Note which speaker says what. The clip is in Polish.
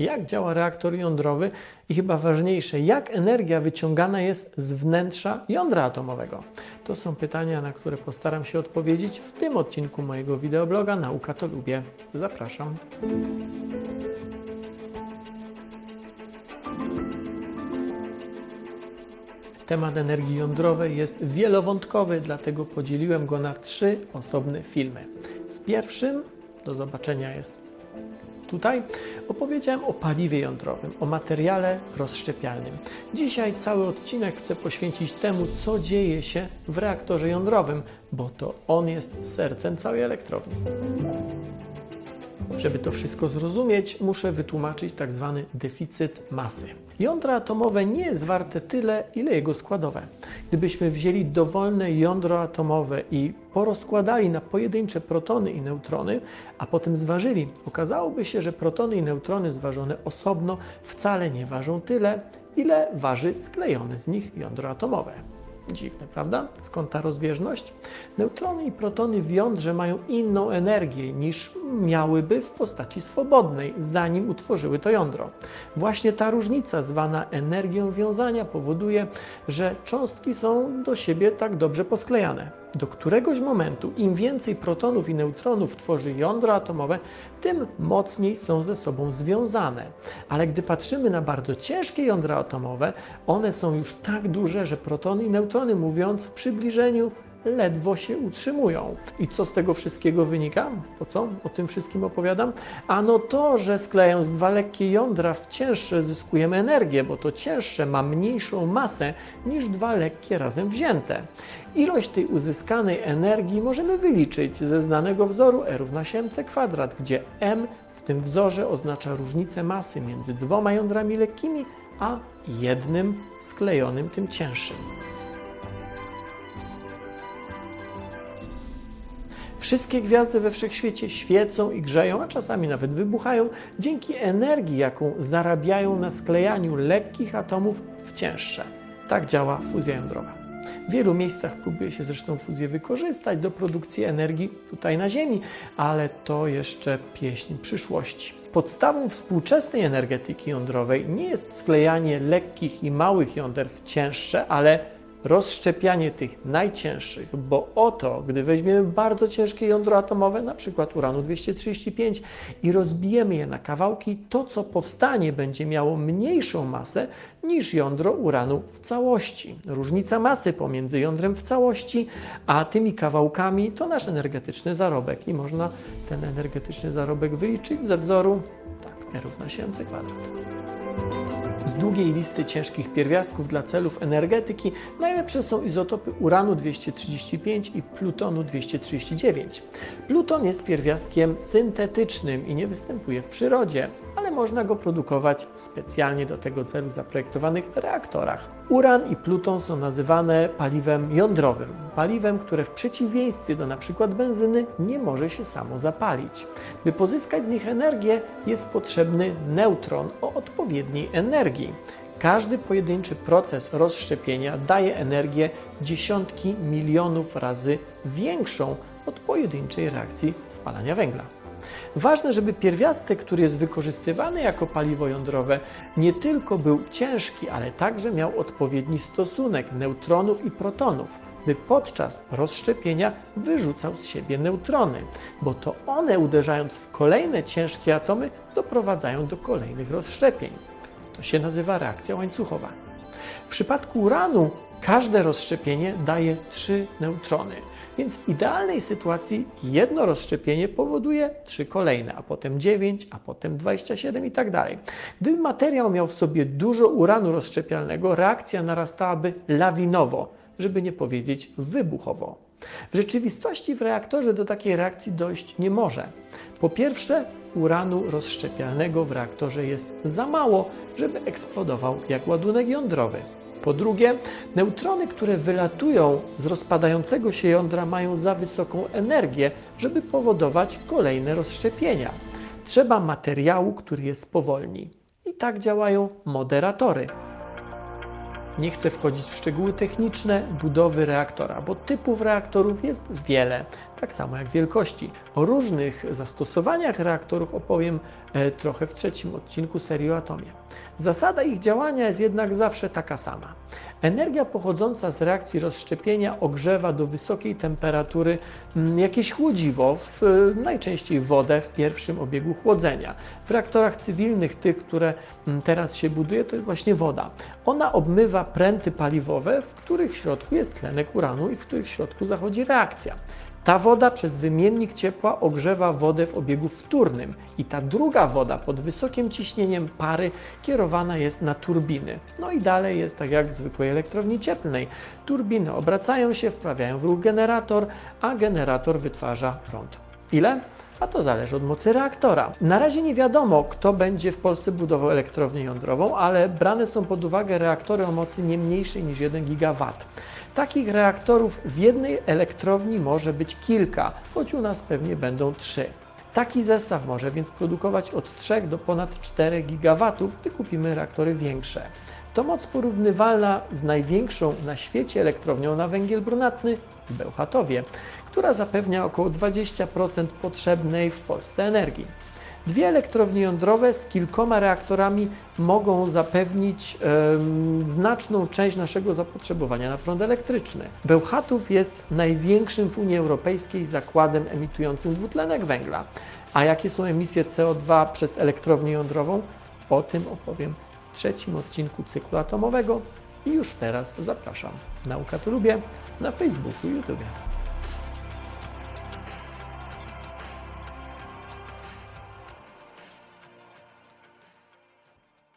Speaker 1: Jak działa reaktor jądrowy i chyba ważniejsze, jak energia wyciągana jest z wnętrza jądra atomowego? To są pytania, na które postaram się odpowiedzieć w tym odcinku mojego wideobloga Nauka to lubię. Zapraszam. Temat energii jądrowej jest wielowątkowy, dlatego podzieliłem go na trzy osobne filmy. W pierwszym, do zobaczenia jest tutaj, opowiedziałem o paliwie jądrowym, o materiale rozszczepialnym. Dzisiaj cały odcinek chcę poświęcić temu, co dzieje się w reaktorze jądrowym, bo to on jest sercem całej elektrowni. Żeby to wszystko zrozumieć, muszę wytłumaczyć tak zwany deficyt masy. Jądro atomowe nie jest warte tyle, ile jego składowe. Gdybyśmy wzięli dowolne jądro atomowe i porozkładali na pojedyncze protony i neutrony, a potem zważyli, okazałoby się, że protony i neutrony zważone osobno wcale nie ważą tyle, ile waży sklejone z nich jądro atomowe. Dziwne, prawda? Skąd ta rozbieżność? Neutrony i protony w jądrze mają inną energię niż miałyby w postaci swobodnej, zanim utworzyły to jądro. Właśnie ta różnica, zwana energią wiązania, powoduje, że cząstki są do siebie tak dobrze posklejane. Do któregoś momentu, im więcej protonów i neutronów tworzy jądro atomowe, tym mocniej są ze sobą związane. Ale gdy patrzymy na bardzo ciężkie jądra atomowe, one są już tak duże, że protony i neutrony, mówiąc w przybliżeniu, ledwo się utrzymują. I co z tego wszystkiego wynika? Po co o tym wszystkim opowiadam? Ano to, że sklejając dwa lekkie jądra w cięższe zyskujemy energię, bo to cięższe ma mniejszą masę niż dwa lekkie razem wzięte. Ilość tej uzyskanej energii możemy wyliczyć ze znanego wzoru E równa się mc kwadrat, gdzie m w tym wzorze oznacza różnicę masy między dwoma jądrami lekkimi, a jednym sklejonym, tym cięższym. Wszystkie gwiazdy we wszechświecie świecą i grzeją, a czasami nawet wybuchają dzięki energii, jaką zarabiają na sklejaniu lekkich atomów w cięższe. Tak działa fuzja jądrowa. W wielu miejscach próbuje się zresztą fuzję wykorzystać do produkcji energii tutaj na Ziemi, ale to jeszcze pieśń przyszłości. Podstawą współczesnej energetyki jądrowej nie jest sklejanie lekkich i małych jąder w cięższe, ale rozszczepianie tych najcięższych, bo oto, gdy weźmiemy bardzo ciężkie jądro atomowe, na przykład uranu 235 i rozbijemy je na kawałki, to co powstanie będzie miało mniejszą masę niż jądro uranu w całości. Różnica masy pomiędzy jądrem w całości a tymi kawałkami to nasz energetyczny zarobek i można ten energetyczny zarobek wyliczyć ze wzoru tak, E równa się mc kwadrat. Z długiej listy ciężkich pierwiastków dla celów energetyki najlepsze są izotopy uranu 235 i plutonu 239. Pluton jest pierwiastkiem syntetycznym i nie występuje w przyrodzie, ale można go produkować w specjalnie do tego celu zaprojektowanych reaktorach. Uran i pluton są nazywane paliwem jądrowym, paliwem, które w przeciwieństwie do np. benzyny nie może się samo zapalić. By pozyskać z nich energię, jest potrzebny neutron o odpowiedniej energii. Każdy pojedynczy proces rozszczepienia daje energię dziesiątki milionów razy większą od pojedynczej reakcji spalania węgla. Ważne, żeby pierwiastek, który jest wykorzystywany jako paliwo jądrowe, nie tylko był ciężki, ale także miał odpowiedni stosunek neutronów i protonów, by podczas rozszczepienia wyrzucał z siebie neutrony, bo to one uderzając w kolejne ciężkie atomy doprowadzają do kolejnych rozszczepień. To się nazywa reakcja łańcuchowa. W przypadku uranu każde rozszczepienie daje trzy neutrony, więc w idealnej sytuacji jedno rozszczepienie powoduje trzy kolejne, a potem 9, a potem 27 i tak dalej. Gdyby materiał miał w sobie dużo uranu rozszczepialnego, reakcja narastałaby lawinowo, żeby nie powiedzieć wybuchowo. W rzeczywistości w reaktorze do takiej reakcji dojść nie może. Po pierwsze, uranu rozszczepialnego w reaktorze jest za mało, żeby eksplodował jak ładunek jądrowy. Po drugie, neutrony, które wylatują z rozpadającego się jądra, mają za wysoką energię, żeby powodować kolejne rozszczepienia. Trzeba materiału, który je spowolni. I tak działają moderatory. Nie chcę wchodzić w szczegóły techniczne budowy reaktora, bo typów reaktorów jest wiele, tak samo jak wielkości. O różnych zastosowaniach reaktorów opowiem e, trochę w trzecim odcinku serii o atomie. Zasada ich działania jest jednak zawsze taka sama. Energia pochodząca z reakcji rozszczepienia ogrzewa do wysokiej temperatury mm, jakieś chłodziwo, w, e, najczęściej wodę w pierwszym obiegu chłodzenia. W reaktorach cywilnych, tych, które mm, teraz się buduje, to jest właśnie woda. Ona obmywa pręty paliwowe, w których środku jest tlenek uranu i w których środku zachodzi reakcja. Ta woda przez wymiennik ciepła ogrzewa wodę w obiegu wtórnym i ta druga woda pod wysokim ciśnieniem pary kierowana jest na turbiny. No i dalej jest tak jak w zwykłej elektrowni cieplnej. Turbiny obracają się, wprawiają w ruch generator, a generator wytwarza prąd. Ile? A to zależy od mocy reaktora. Na razie nie wiadomo, kto będzie w Polsce budował elektrownię jądrową, ale brane są pod uwagę reaktory o mocy nie mniejszej niż 1 GW. Takich reaktorów w jednej elektrowni może być kilka, choć u nas pewnie będą trzy. Taki zestaw może więc produkować od 3 do ponad 4 GW, gdy kupimy reaktory większe. To moc porównywalna z największą na świecie elektrownią na węgiel brunatny w Bełchatowie, która zapewnia około 20% potrzebnej w Polsce energii. Dwie elektrownie jądrowe z kilkoma reaktorami mogą zapewnić znaczną część naszego zapotrzebowania na prąd elektryczny. Bełchatów jest największym w Unii Europejskiej zakładem emitującym dwutlenek węgla. A jakie są emisje CO2 przez elektrownię jądrową? O tym opowiem w trzecim odcinku cyklu atomowego i już teraz zapraszam. Nauka to lubię na Facebooku i YouTube.